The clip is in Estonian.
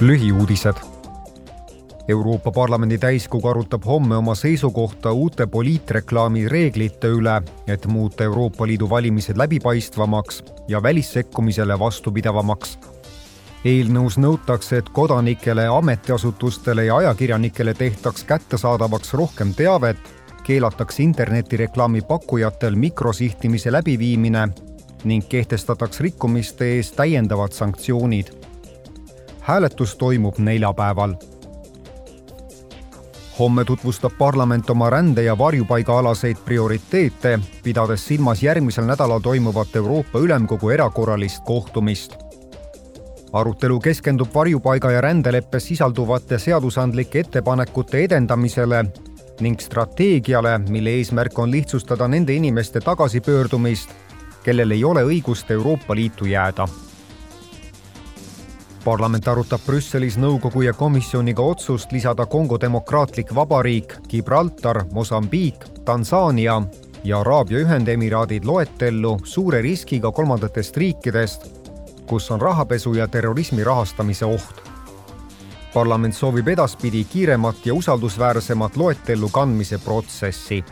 lühiuudised. Euroopa Parlamendi täiskogu arutab homme oma seisukohta uute poliitreklaami reeglite üle, et muuta Euroopa Liidu valimised läbipaistvamaks ja välissekkumisele vastupidavamaks. eelnõus nõutakse, et kodanikele, ametiasutustele ja ajakirjanikele tehtaks kättesaadavaks rohkem teavet, keelatakse internetireklaami pakkujatel mikrosihtimise läbiviimine ning kehtestataks rikkumiste eest täiendavad sanktsioonid hääletus toimub neljapäeval. homme tutvustab parlament oma rände- ja varjupaigaalaseid prioriteete, pidades silmas järgmisel nädalal toimuvat Euroopa Ülemkogu erakorralist kohtumist. arutelu keskendub varjupaiga ja rändeleppes sisalduvate seadusandlike ettepanekute edendamisele ning strateegiale, mille eesmärk on lihtsustada nende inimeste tagasipöördumist, kellel ei ole õigust Euroopa Liitu jääda parlament arutab Brüsselis nõukogu ja komisjoniga otsust lisada Kongo Demokraatlik Vabariik, Gibraltar, Mosambiik, Tansaania ja Araabia Ühendemiraadid loetellu suure riskiga kolmandatest riikidest, kus on rahapesu ja terrorismi rahastamise oht. parlament soovib edaspidi kiiremat ja usaldusväärsemat loetellu kandmise protsessi